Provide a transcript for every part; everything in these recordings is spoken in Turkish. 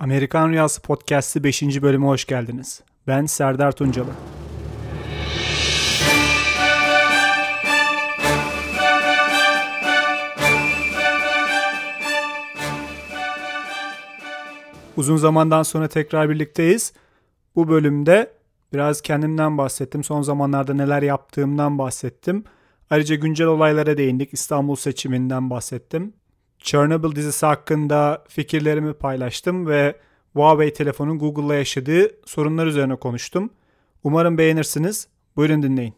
Amerikan Rüyası Podcast'ı 5. bölüme hoş geldiniz. Ben Serdar Tuncalı. Uzun zamandan sonra tekrar birlikteyiz. Bu bölümde biraz kendimden bahsettim. Son zamanlarda neler yaptığımdan bahsettim. Ayrıca güncel olaylara değindik. İstanbul seçiminden bahsettim. Chernobyl dizisi hakkında fikirlerimi paylaştım ve Huawei telefonun Google'la yaşadığı sorunlar üzerine konuştum. Umarım beğenirsiniz. Buyurun dinleyin.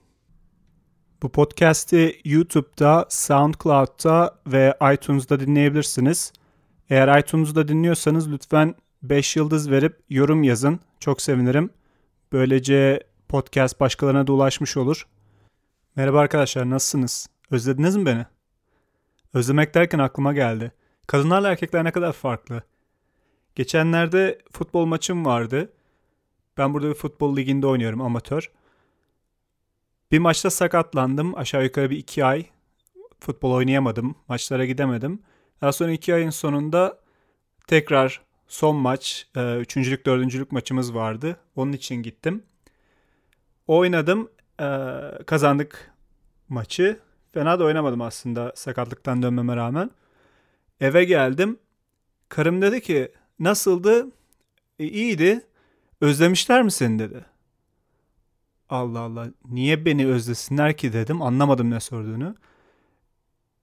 Bu podcast'i YouTube'da, SoundCloud'da ve iTunes'da dinleyebilirsiniz. Eğer iTunes'da dinliyorsanız lütfen 5 yıldız verip yorum yazın. Çok sevinirim. Böylece podcast başkalarına da ulaşmış olur. Merhaba arkadaşlar nasılsınız? Özlediniz mi beni? Özlemek derken aklıma geldi. Kadınlarla erkekler ne kadar farklı. Geçenlerde futbol maçım vardı. Ben burada bir futbol liginde oynuyorum amatör. Bir maçta sakatlandım. Aşağı yukarı bir iki ay futbol oynayamadım. Maçlara gidemedim. Daha sonra iki ayın sonunda tekrar son maç, e, üçüncülük, dördüncülük maçımız vardı. Onun için gittim. Oynadım, e, kazandık maçı. Fena da oynamadım aslında sakatlıktan dönmeme rağmen. Eve geldim. Karım dedi ki nasıldı? E, iyiydi. Özlemişler mi seni dedi. Allah Allah niye beni özlesinler ki dedim. Anlamadım ne sorduğunu.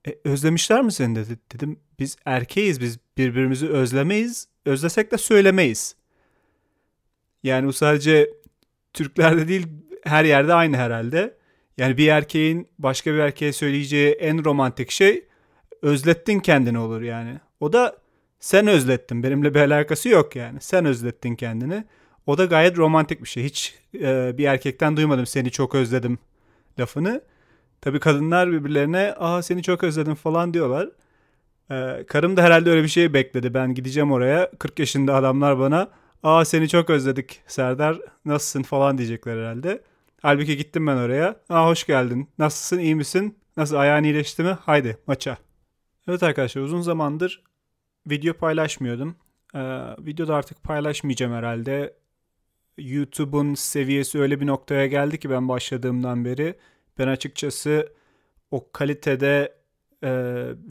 E, özlemişler mi seni dedi. Dedim biz erkeğiz biz birbirimizi özlemeyiz. Özlesek de söylemeyiz. Yani bu sadece Türklerde değil her yerde aynı herhalde. Yani bir erkeğin başka bir erkeğe söyleyeceği en romantik şey özlettin kendini olur yani. O da sen özlettin. Benimle bir alakası yok yani. Sen özlettin kendini. O da gayet romantik bir şey. Hiç e, bir erkekten duymadım seni çok özledim lafını. Tabii kadınlar birbirlerine aa seni çok özledim falan diyorlar. Ee, karım da herhalde öyle bir şey bekledi. Ben gideceğim oraya. 40 yaşında adamlar bana aa seni çok özledik Serdar nasılsın falan diyecekler herhalde. Halbuki gittim ben oraya. Aa hoş geldin. Nasılsın iyi misin? Nasıl ayağın iyileşti mi? Haydi maça. Evet arkadaşlar uzun zamandır video paylaşmıyordum. Ee, videoda artık paylaşmayacağım herhalde. YouTube'un seviyesi öyle bir noktaya geldi ki ben başladığımdan beri. Ben açıkçası o kalitede e,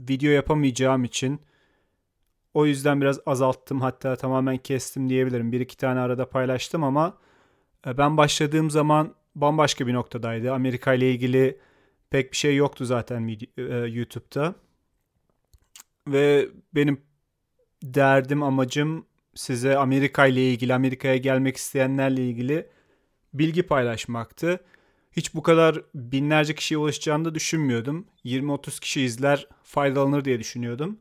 video yapamayacağım için o yüzden biraz azalttım hatta tamamen kestim diyebilirim. Bir iki tane arada paylaştım ama e, ben başladığım zaman bambaşka bir noktadaydı. Amerika ile ilgili pek bir şey yoktu zaten e, YouTube'da. Ve benim derdim, amacım size Amerika ile ilgili, Amerika'ya gelmek isteyenlerle ilgili bilgi paylaşmaktı. Hiç bu kadar binlerce kişiye ulaşacağını da düşünmüyordum. 20-30 kişi izler, faydalanır diye düşünüyordum.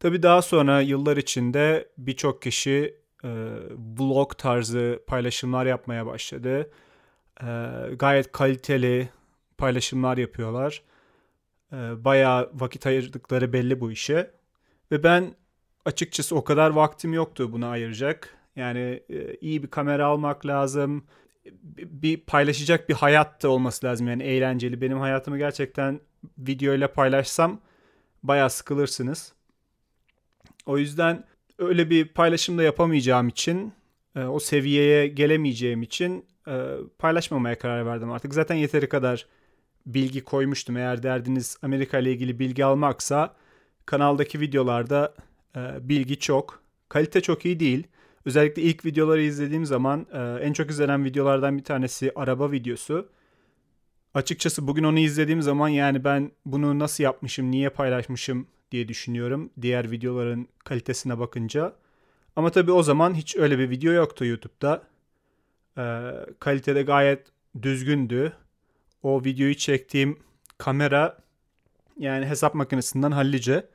Tabii daha sonra yıllar içinde birçok kişi e, vlog tarzı paylaşımlar yapmaya başladı. E, gayet kaliteli paylaşımlar yapıyorlar. E, bayağı vakit ayırdıkları belli bu işe. Ve ben açıkçası o kadar vaktim yoktu buna ayıracak. Yani e, iyi bir kamera almak lazım. Bir paylaşacak bir hayat da olması lazım yani eğlenceli. Benim hayatımı gerçekten video ile paylaşsam bayağı sıkılırsınız. O yüzden öyle bir paylaşım da yapamayacağım için, o seviyeye gelemeyeceğim için e, paylaşmamaya karar verdim artık. Zaten yeteri kadar bilgi koymuştum. Eğer derdiniz Amerika ile ilgili bilgi almaksa kanaldaki videolarda e, bilgi çok. Kalite çok iyi değil. Özellikle ilk videoları izlediğim zaman en çok izlenen videolardan bir tanesi araba videosu. Açıkçası bugün onu izlediğim zaman yani ben bunu nasıl yapmışım, niye paylaşmışım diye düşünüyorum diğer videoların kalitesine bakınca. Ama tabii o zaman hiç öyle bir video yoktu YouTube'da. Ee, kalitede gayet düzgündü. O videoyu çektiğim kamera yani hesap makinesinden hallice.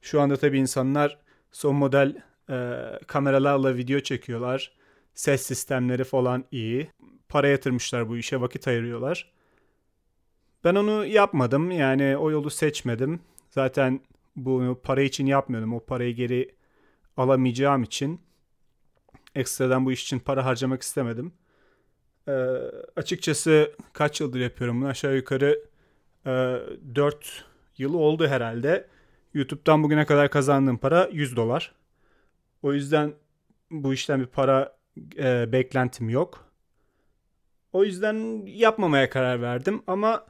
Şu anda tabii insanlar son model e, kameralarla video çekiyorlar. Ses sistemleri falan iyi. Para yatırmışlar bu işe, vakit ayırıyorlar. Ben onu yapmadım. Yani o yolu seçmedim. Zaten bunu para için yapmıyordum. O parayı geri alamayacağım için ekstradan bu iş için para harcamak istemedim. Ee, açıkçası kaç yıldır yapıyorum bunu aşağı yukarı e, 4 yıl oldu herhalde. YouTube'dan bugüne kadar kazandığım para 100 dolar. O yüzden bu işten bir para e, beklentim yok. O yüzden yapmamaya karar verdim ama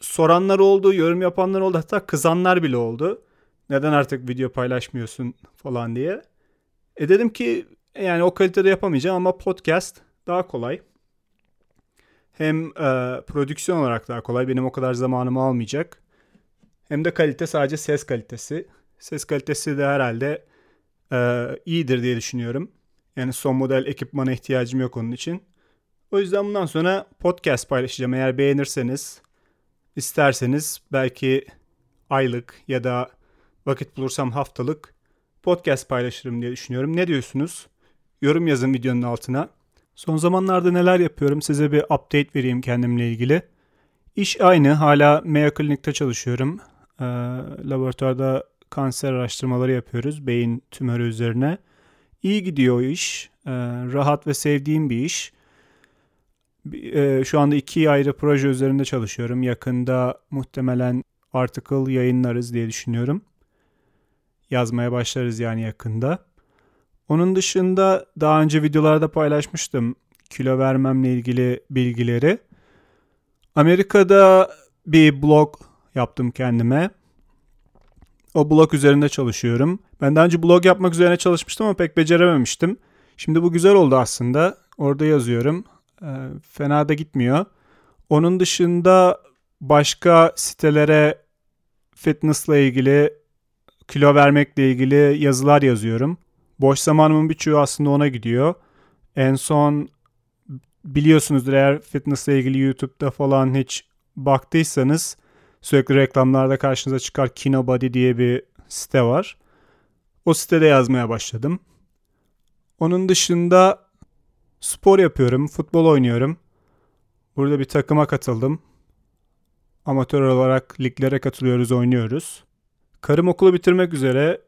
soranlar oldu, yorum yapanlar oldu, hatta kızanlar bile oldu. Neden artık video paylaşmıyorsun falan diye. E dedim ki yani o kalitede yapamayacağım ama podcast daha kolay. Hem e, prodüksiyon olarak daha kolay. Benim o kadar zamanımı almayacak. Hem de kalite sadece ses kalitesi. Ses kalitesi de herhalde e, iyidir diye düşünüyorum. Yani son model ekipmana ihtiyacım yok onun için. O yüzden bundan sonra podcast paylaşacağım. Eğer beğenirseniz, isterseniz belki aylık ya da vakit bulursam haftalık podcast paylaşırım diye düşünüyorum. Ne diyorsunuz? Yorum yazın videonun altına. Son zamanlarda neler yapıyorum size bir update vereyim kendimle ilgili. İş aynı. Hala Mayo Clinic'te çalışıyorum. Ee, laboratuvarda kanser araştırmaları yapıyoruz beyin tümörü üzerine. İyi gidiyor o iş. Ee, rahat ve sevdiğim bir iş. Ee, şu anda iki ayrı proje üzerinde çalışıyorum. Yakında muhtemelen article yayınlarız diye düşünüyorum. Yazmaya başlarız yani yakında. Onun dışında daha önce videolarda paylaşmıştım kilo vermemle ilgili bilgileri. Amerika'da bir blog yaptım kendime. O blog üzerinde çalışıyorum. Ben daha önce blog yapmak üzerine çalışmıştım ama pek becerememiştim. Şimdi bu güzel oldu aslında. Orada yazıyorum. E, fena da gitmiyor. Onun dışında başka sitelere fitnessle ilgili, kilo vermekle ilgili yazılar yazıyorum. Boş zamanımın birçoğu aslında ona gidiyor. En son biliyorsunuzdur eğer fitnessle ilgili YouTube'da falan hiç baktıysanız sürekli reklamlarda karşınıza çıkar Kinobody diye bir site var. O sitede yazmaya başladım. Onun dışında spor yapıyorum, futbol oynuyorum. Burada bir takıma katıldım. Amatör olarak liglere katılıyoruz, oynuyoruz. Karım okulu bitirmek üzere.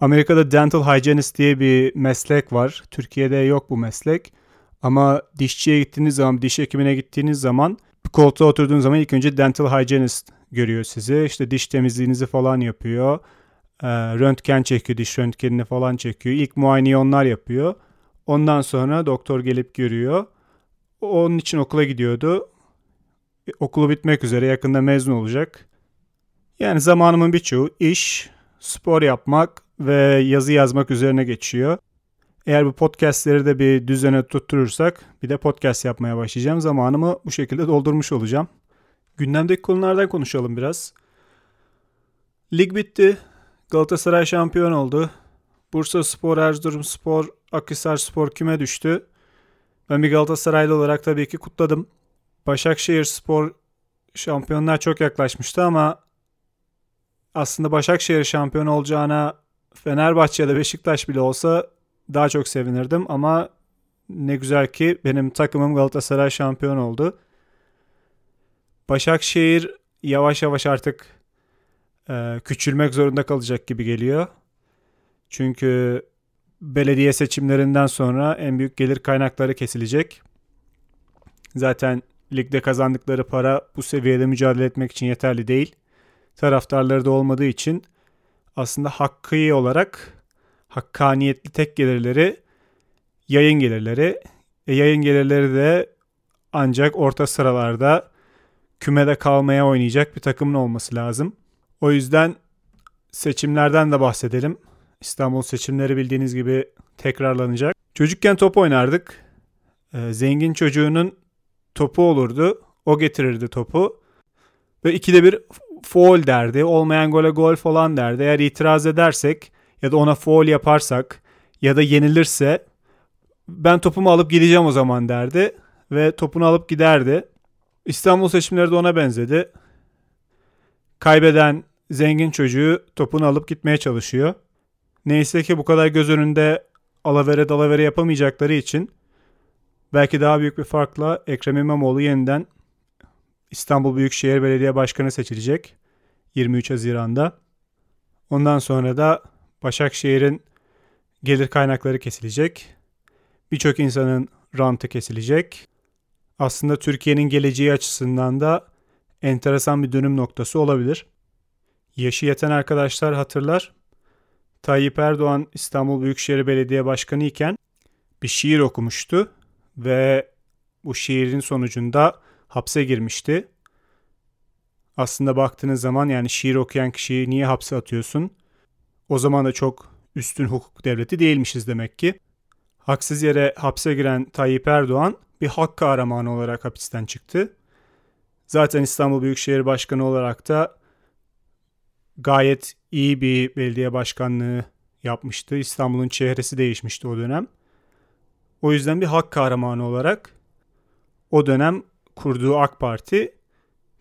Amerika'da dental hygienist diye bir meslek var. Türkiye'de yok bu meslek. Ama dişçiye gittiğiniz zaman, diş hekimine gittiğiniz zaman bir koltuğa oturduğunuz zaman ilk önce dental hygienist görüyor sizi. İşte diş temizliğinizi falan yapıyor. E, röntgen çekiyor, diş röntgenini falan çekiyor. İlk muayeneyi onlar yapıyor. Ondan sonra doktor gelip görüyor. Onun için okula gidiyordu. Okulu bitmek üzere yakında mezun olacak. Yani zamanımın birçoğu iş, spor yapmak ve yazı yazmak üzerine geçiyor. Eğer bu podcastleri de bir düzene tutturursak bir de podcast yapmaya başlayacağım. Zamanımı bu şekilde doldurmuş olacağım. Gündemdeki konulardan konuşalım biraz. Lig bitti. Galatasaray şampiyon oldu. Bursa Spor, Erzurum Spor, Akhisar Spor küme düştü. Ben bir Galatasaraylı olarak tabii ki kutladım. Başakşehir Spor şampiyonlar çok yaklaşmıştı ama aslında Başakşehir şampiyon olacağına Fenerbahçe ya da Beşiktaş bile olsa daha çok sevinirdim ama ne güzel ki benim takımım Galatasaray şampiyon oldu. Başakşehir yavaş yavaş artık e, küçülmek zorunda kalacak gibi geliyor. Çünkü belediye seçimlerinden sonra en büyük gelir kaynakları kesilecek. Zaten ligde kazandıkları para bu seviyede mücadele etmek için yeterli değil. Taraftarları da olmadığı için aslında hakkı olarak hakkaniyetli tek gelirleri yayın gelirleri. E, yayın gelirleri de ancak orta sıralarda kümede kalmaya oynayacak bir takımın olması lazım. O yüzden seçimlerden de bahsedelim. İstanbul seçimleri bildiğiniz gibi tekrarlanacak. Çocukken top oynardık. Ee, zengin çocuğunun topu olurdu. O getirirdi topu. Ve ikide bir foul derdi. Olmayan gole gol falan derdi. Eğer itiraz edersek ya da ona foul yaparsak ya da yenilirse ben topumu alıp gideceğim o zaman derdi. Ve topunu alıp giderdi. İstanbul seçimleri de ona benzedi. Kaybeden zengin çocuğu topunu alıp gitmeye çalışıyor. Neyse ki bu kadar göz önünde alavere dalavere yapamayacakları için belki daha büyük bir farkla Ekrem İmamoğlu yeniden İstanbul Büyükşehir Belediye Başkanı seçilecek 23 Haziran'da. Ondan sonra da Başakşehir'in gelir kaynakları kesilecek. Birçok insanın rantı kesilecek. Aslında Türkiye'nin geleceği açısından da enteresan bir dönüm noktası olabilir. Yaşı yeten arkadaşlar hatırlar. Tayyip Erdoğan İstanbul Büyükşehir Belediye Başkanı iken bir şiir okumuştu ve bu şiirin sonucunda hapse girmişti. Aslında baktığınız zaman yani şiir okuyan kişiyi niye hapse atıyorsun? O zaman da çok üstün hukuk devleti değilmişiz demek ki. Haksız yere hapse giren Tayyip Erdoğan bir hak kahramanı olarak hapisten çıktı. Zaten İstanbul Büyükşehir Başkanı olarak da gayet iyi bir belediye başkanlığı yapmıştı. İstanbul'un çehresi değişmişti o dönem. O yüzden bir hak kahramanı olarak o dönem kurduğu AK Parti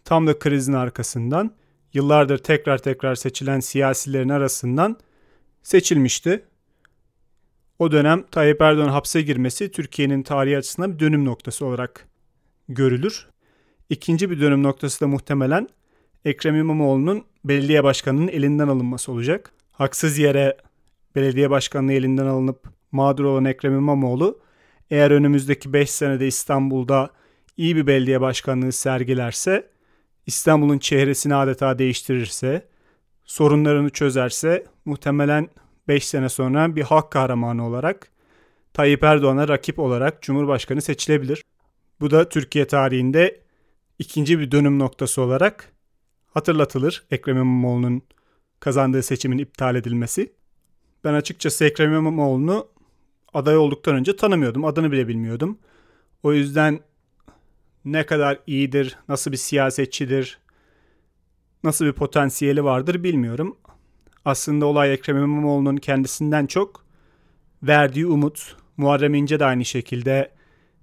tam da krizin arkasından yıllardır tekrar tekrar seçilen siyasilerin arasından seçilmişti. O dönem Tayyip Erdoğan hapse girmesi Türkiye'nin tarihi açısından bir dönüm noktası olarak görülür. İkinci bir dönüm noktası da muhtemelen Ekrem İmamoğlu'nun belediye başkanının elinden alınması olacak. Haksız yere belediye başkanlığı elinden alınıp mağdur olan Ekrem İmamoğlu eğer önümüzdeki 5 senede İstanbul'da iyi bir belediye başkanlığı sergilerse, İstanbul'un çehresini adeta değiştirirse, sorunlarını çözerse muhtemelen 5 sene sonra bir halk kahramanı olarak Tayyip Erdoğan'a rakip olarak Cumhurbaşkanı seçilebilir. Bu da Türkiye tarihinde ikinci bir dönüm noktası olarak hatırlatılır Ekrem İmamoğlu'nun kazandığı seçimin iptal edilmesi. Ben açıkçası Ekrem İmamoğlu'nu aday olduktan önce tanımıyordum. Adını bile bilmiyordum. O yüzden ne kadar iyidir, nasıl bir siyasetçidir, nasıl bir potansiyeli vardır bilmiyorum. Aslında olay Ekrem İmamoğlu'nun kendisinden çok verdiği umut. Muharrem İnce de aynı şekilde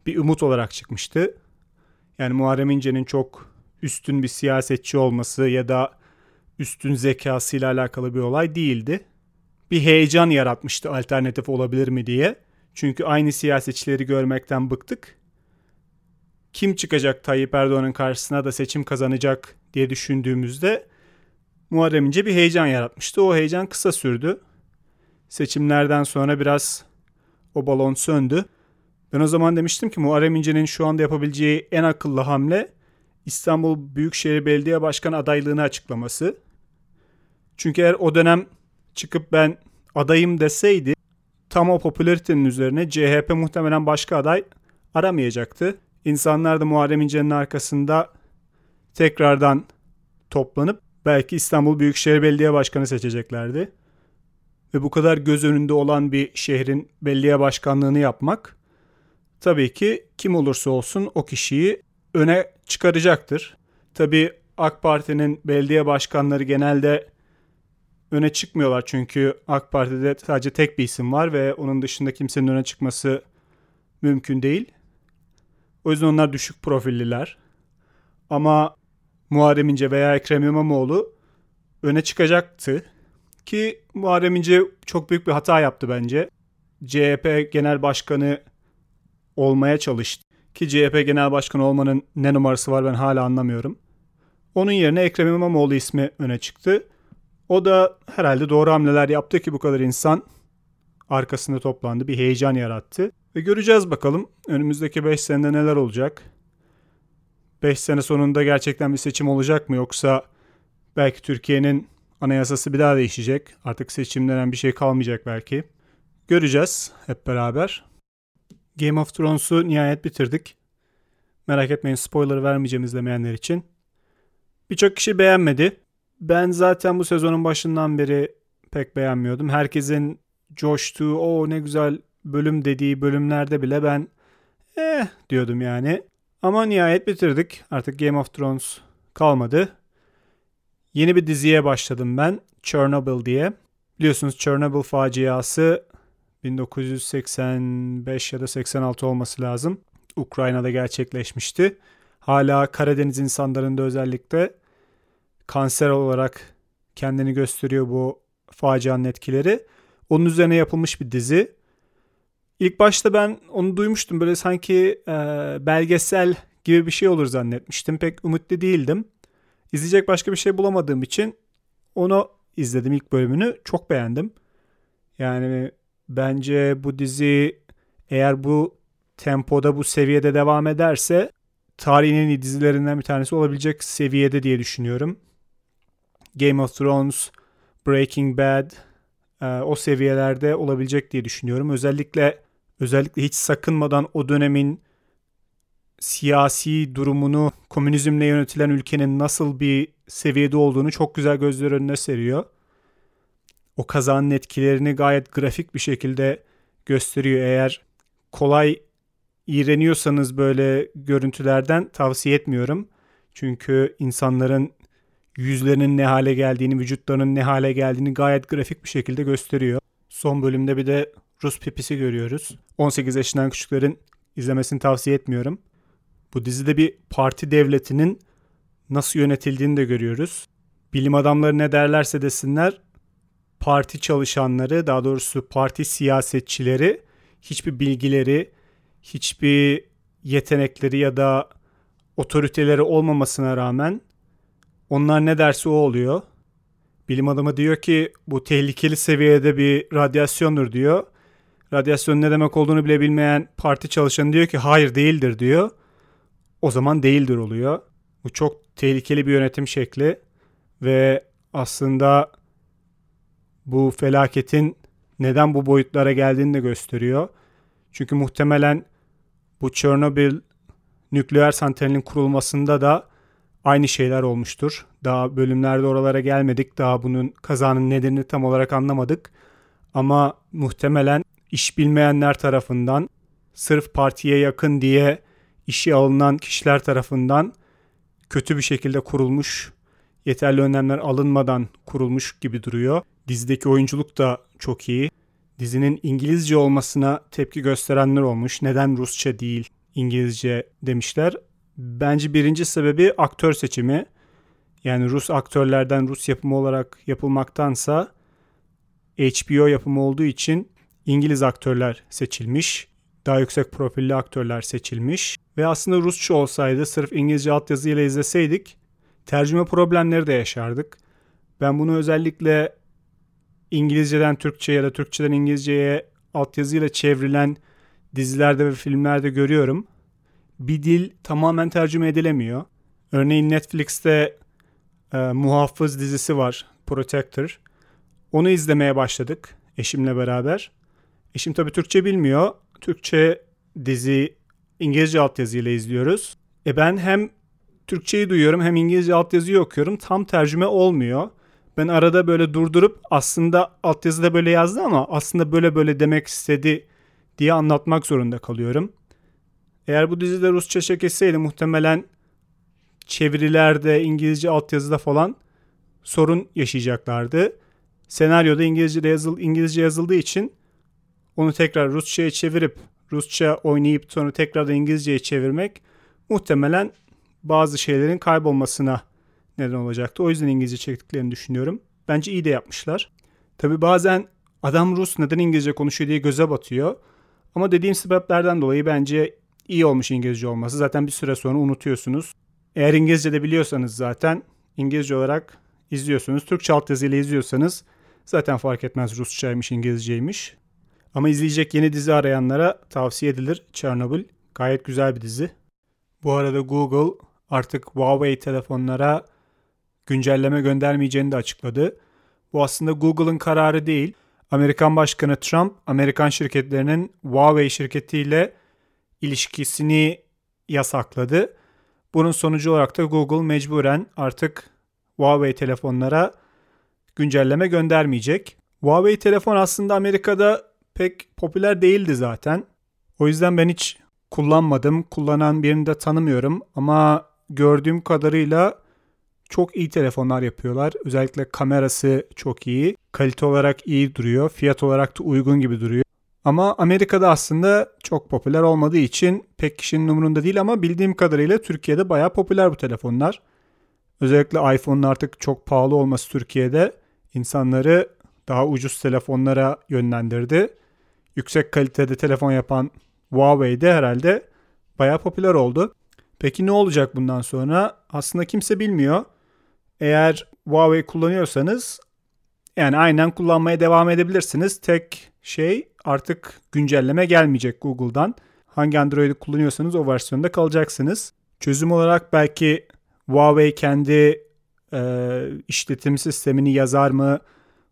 bir umut olarak çıkmıştı. Yani Muharrem İnce'nin çok üstün bir siyasetçi olması ya da üstün zekasıyla alakalı bir olay değildi. Bir heyecan yaratmıştı alternatif olabilir mi diye. Çünkü aynı siyasetçileri görmekten bıktık. Kim çıkacak Tayyip Erdoğan'ın karşısına da seçim kazanacak diye düşündüğümüzde Muharrem İnce bir heyecan yaratmıştı. O heyecan kısa sürdü. Seçimlerden sonra biraz o balon söndü. Ben o zaman demiştim ki Muharrem İnce'nin şu anda yapabileceği en akıllı hamle İstanbul Büyükşehir Belediye Başkanı adaylığını açıklaması. Çünkü eğer o dönem çıkıp ben adayım deseydi tam o popülaritenin üzerine CHP muhtemelen başka aday aramayacaktı. İnsanlar da Muharrem İnce'nin arkasında tekrardan toplanıp belki İstanbul Büyükşehir Belediye Başkanı seçeceklerdi. Ve bu kadar göz önünde olan bir şehrin belediye başkanlığını yapmak tabii ki kim olursa olsun o kişiyi öne çıkaracaktır. Tabii AK Parti'nin belediye başkanları genelde öne çıkmıyorlar çünkü AK Parti'de sadece tek bir isim var ve onun dışında kimsenin öne çıkması mümkün değil. O yüzden onlar düşük profilliler. Ama Muharrem İnce veya Ekrem İmamoğlu öne çıkacaktı. Ki Muharrem İnce çok büyük bir hata yaptı bence. CHP Genel Başkanı olmaya çalıştı. Ki CHP Genel Başkanı olmanın ne numarası var ben hala anlamıyorum. Onun yerine Ekrem İmamoğlu ismi öne çıktı. O da herhalde doğru hamleler yaptı ki bu kadar insan arkasında toplandı. Bir heyecan yarattı. Ve göreceğiz bakalım önümüzdeki 5 senede neler olacak. 5 sene sonunda gerçekten bir seçim olacak mı yoksa belki Türkiye'nin anayasası bir daha değişecek. Artık seçim denen bir şey kalmayacak belki. Göreceğiz hep beraber. Game of Thrones'u nihayet bitirdik. Merak etmeyin spoiler vermeyeceğim izlemeyenler için. Birçok kişi beğenmedi. Ben zaten bu sezonun başından beri pek beğenmiyordum. Herkesin coştuğu, o ne güzel bölüm dediği bölümlerde bile ben eh diyordum yani. Ama nihayet bitirdik. Artık Game of Thrones kalmadı. Yeni bir diziye başladım ben. Chernobyl diye. Biliyorsunuz Chernobyl faciası 1985 ya da 86 olması lazım. Ukrayna'da gerçekleşmişti. Hala Karadeniz insanlarında özellikle kanser olarak kendini gösteriyor bu facianın etkileri. Onun üzerine yapılmış bir dizi. İlk başta ben onu duymuştum. Böyle sanki e, belgesel gibi bir şey olur zannetmiştim. Pek umutlu değildim. İzleyecek başka bir şey bulamadığım için onu izledim ilk bölümünü. Çok beğendim. Yani bence bu dizi eğer bu tempoda bu seviyede devam ederse tarihin en iyi dizilerinden bir tanesi olabilecek seviyede diye düşünüyorum. Game of Thrones, Breaking Bad, e, o seviyelerde olabilecek diye düşünüyorum. Özellikle özellikle hiç sakınmadan o dönemin siyasi durumunu komünizmle yönetilen ülkenin nasıl bir seviyede olduğunu çok güzel gözler önüne seriyor. O kazanın etkilerini gayet grafik bir şekilde gösteriyor. Eğer kolay iğreniyorsanız böyle görüntülerden tavsiye etmiyorum. Çünkü insanların yüzlerinin ne hale geldiğini, vücutlarının ne hale geldiğini gayet grafik bir şekilde gösteriyor. Son bölümde bir de Rus pipisi görüyoruz. 18 yaşından küçüklerin izlemesini tavsiye etmiyorum. Bu dizide bir parti devletinin nasıl yönetildiğini de görüyoruz. Bilim adamları ne derlerse desinler parti çalışanları daha doğrusu parti siyasetçileri hiçbir bilgileri, hiçbir yetenekleri ya da otoriteleri olmamasına rağmen onlar ne derse o oluyor. Bilim adamı diyor ki bu tehlikeli seviyede bir radyasyondur diyor. Radyasyon ne demek olduğunu bile bilmeyen parti çalışanı diyor ki hayır değildir diyor. O zaman değildir oluyor. Bu çok tehlikeli bir yönetim şekli ve aslında bu felaketin neden bu boyutlara geldiğini de gösteriyor. Çünkü muhtemelen bu Chernobyl nükleer santralinin kurulmasında da aynı şeyler olmuştur. Daha bölümlerde oralara gelmedik. Daha bunun kazanın nedenini tam olarak anlamadık. Ama muhtemelen iş bilmeyenler tarafından sırf partiye yakın diye işe alınan kişiler tarafından kötü bir şekilde kurulmuş, yeterli önlemler alınmadan kurulmuş gibi duruyor. Dizideki oyunculuk da çok iyi. Dizinin İngilizce olmasına tepki gösterenler olmuş. Neden Rusça değil İngilizce demişler. Bence birinci sebebi aktör seçimi. Yani Rus aktörlerden Rus yapımı olarak yapılmaktansa HBO yapımı olduğu için İngiliz aktörler seçilmiş. Daha yüksek profilli aktörler seçilmiş. Ve aslında Rusça olsaydı sırf İngilizce altyazıyla izleseydik tercüme problemleri de yaşardık. Ben bunu özellikle İngilizceden Türkçe ya da Türkçeden İngilizceye altyazıyla çevrilen dizilerde ve filmlerde görüyorum. Bir dil tamamen tercüme edilemiyor. Örneğin Netflix'te e, Muhafız dizisi var, Protector. Onu izlemeye başladık eşimle beraber. Eşim tabii Türkçe bilmiyor. Türkçe dizi İngilizce altyazıyla izliyoruz. E ben hem Türkçeyi duyuyorum hem İngilizce altyazıyı okuyorum. Tam tercüme olmuyor. Ben arada böyle durdurup aslında altyazıda böyle yazdı ama aslında böyle böyle demek istedi diye anlatmak zorunda kalıyorum. Eğer bu dizide Rusça çekilseydi muhtemelen çevirilerde, İngilizce altyazıda falan sorun yaşayacaklardı. Senaryoda İngilizce yazıl İngilizce yazıldığı için onu tekrar Rusça'ya çevirip Rusça oynayıp sonra tekrar da İngilizce'ye çevirmek muhtemelen bazı şeylerin kaybolmasına neden olacaktı. O yüzden İngilizce çektiklerini düşünüyorum. Bence iyi de yapmışlar. Tabi bazen adam Rus neden İngilizce konuşuyor diye göze batıyor. Ama dediğim sebeplerden dolayı bence iyi olmuş İngilizce olması. Zaten bir süre sonra unutuyorsunuz. Eğer İngilizce de biliyorsanız zaten İngilizce olarak izliyorsunuz. Türkçe altyazıyla izliyorsanız zaten fark etmez Rusçaymış İngilizceymiş. Ama izleyecek yeni dizi arayanlara tavsiye edilir Chernobyl. Gayet güzel bir dizi. Bu arada Google artık Huawei telefonlara güncelleme göndermeyeceğini de açıkladı. Bu aslında Google'ın kararı değil. Amerikan Başkanı Trump, Amerikan şirketlerinin Huawei şirketiyle ilişkisini yasakladı. Bunun sonucu olarak da Google mecburen artık Huawei telefonlara güncelleme göndermeyecek. Huawei telefon aslında Amerika'da pek popüler değildi zaten. O yüzden ben hiç kullanmadım. Kullanan birini de tanımıyorum ama gördüğüm kadarıyla çok iyi telefonlar yapıyorlar. Özellikle kamerası çok iyi. Kalite olarak iyi duruyor. Fiyat olarak da uygun gibi duruyor. Ama Amerika'da aslında çok popüler olmadığı için pek kişinin umurunda değil ama bildiğim kadarıyla Türkiye'de bayağı popüler bu telefonlar. Özellikle iPhone'un artık çok pahalı olması Türkiye'de insanları daha ucuz telefonlara yönlendirdi. Yüksek kalitede telefon yapan Huawei de herhalde bayağı popüler oldu. Peki ne olacak bundan sonra? Aslında kimse bilmiyor. Eğer Huawei kullanıyorsanız yani aynen kullanmaya devam edebilirsiniz. Tek şey artık güncelleme gelmeyecek Google'dan. Hangi Android'i kullanıyorsanız o versiyonda kalacaksınız. Çözüm olarak belki Huawei kendi e, işletim sistemini yazar mı?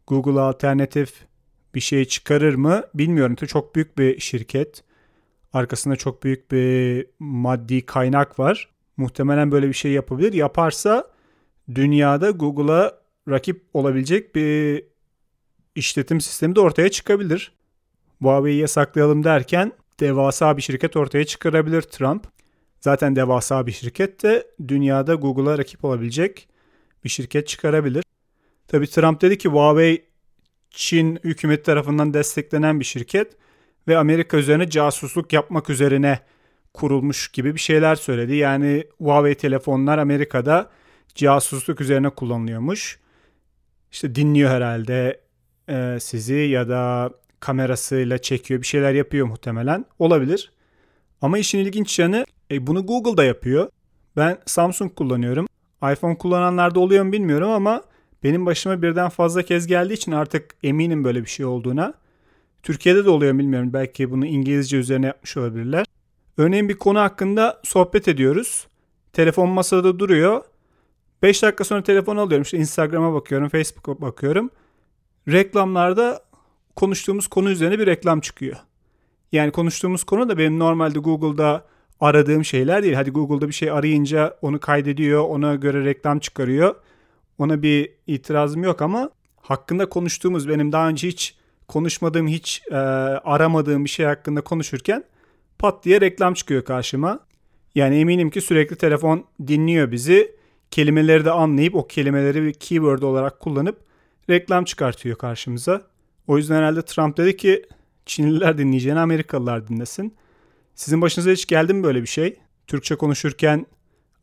Google alternatif bir şey çıkarır mı bilmiyorum. Çok büyük bir şirket. Arkasında çok büyük bir maddi kaynak var. Muhtemelen böyle bir şey yapabilir. Yaparsa dünyada Google'a rakip olabilecek bir işletim sistemi de ortaya çıkabilir. Huawei'yi yasaklayalım derken devasa bir şirket ortaya çıkarabilir Trump. Zaten devasa bir şirket de dünyada Google'a rakip olabilecek bir şirket çıkarabilir. Tabi Trump dedi ki Huawei Çin hükümeti tarafından desteklenen bir şirket ve Amerika üzerine casusluk yapmak üzerine kurulmuş gibi bir şeyler söyledi. Yani Huawei telefonlar Amerika'da casusluk üzerine kullanılıyormuş. İşte dinliyor herhalde e, sizi ya da kamerasıyla çekiyor bir şeyler yapıyor muhtemelen. Olabilir. Ama işin ilginç yanı e, bunu Google'da yapıyor. Ben Samsung kullanıyorum. iPhone kullananlar da oluyor mu bilmiyorum ama benim başıma birden fazla kez geldiği için artık eminim böyle bir şey olduğuna. Türkiye'de de oluyor bilmiyorum. Belki bunu İngilizce üzerine yapmış olabilirler. Örneğin bir konu hakkında sohbet ediyoruz. Telefon masada duruyor. 5 dakika sonra telefon alıyorum. İşte Instagram'a bakıyorum, Facebook'a bakıyorum. Reklamlarda konuştuğumuz konu üzerine bir reklam çıkıyor. Yani konuştuğumuz konu da benim normalde Google'da aradığım şeyler değil. Hadi Google'da bir şey arayınca onu kaydediyor, ona göre reklam çıkarıyor. Ona bir itirazım yok ama hakkında konuştuğumuz benim daha önce hiç konuşmadığım, hiç e, aramadığım bir şey hakkında konuşurken pat diye reklam çıkıyor karşıma. Yani eminim ki sürekli telefon dinliyor bizi. Kelimeleri de anlayıp o kelimeleri bir keyword olarak kullanıp reklam çıkartıyor karşımıza. O yüzden herhalde Trump dedi ki Çinliler dinleyeceğini Amerikalılar dinlesin. Sizin başınıza hiç geldi mi böyle bir şey? Türkçe konuşurken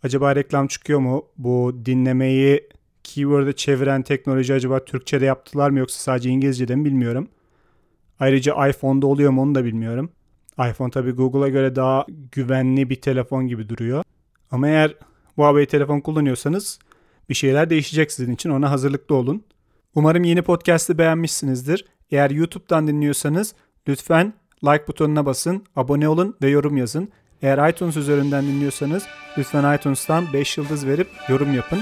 acaba reklam çıkıyor mu? Bu dinlemeyi keyword'e çeviren teknoloji acaba Türkçe'de yaptılar mı yoksa sadece İngilizce'de mi bilmiyorum. Ayrıca iPhone'da oluyor mu onu da bilmiyorum. iPhone tabi Google'a göre daha güvenli bir telefon gibi duruyor. Ama eğer Huawei telefon kullanıyorsanız bir şeyler değişecek sizin için ona hazırlıklı olun. Umarım yeni podcast'ı beğenmişsinizdir. Eğer YouTube'dan dinliyorsanız lütfen like butonuna basın, abone olun ve yorum yazın. Eğer iTunes üzerinden dinliyorsanız lütfen iTunes'tan 5 yıldız verip yorum yapın.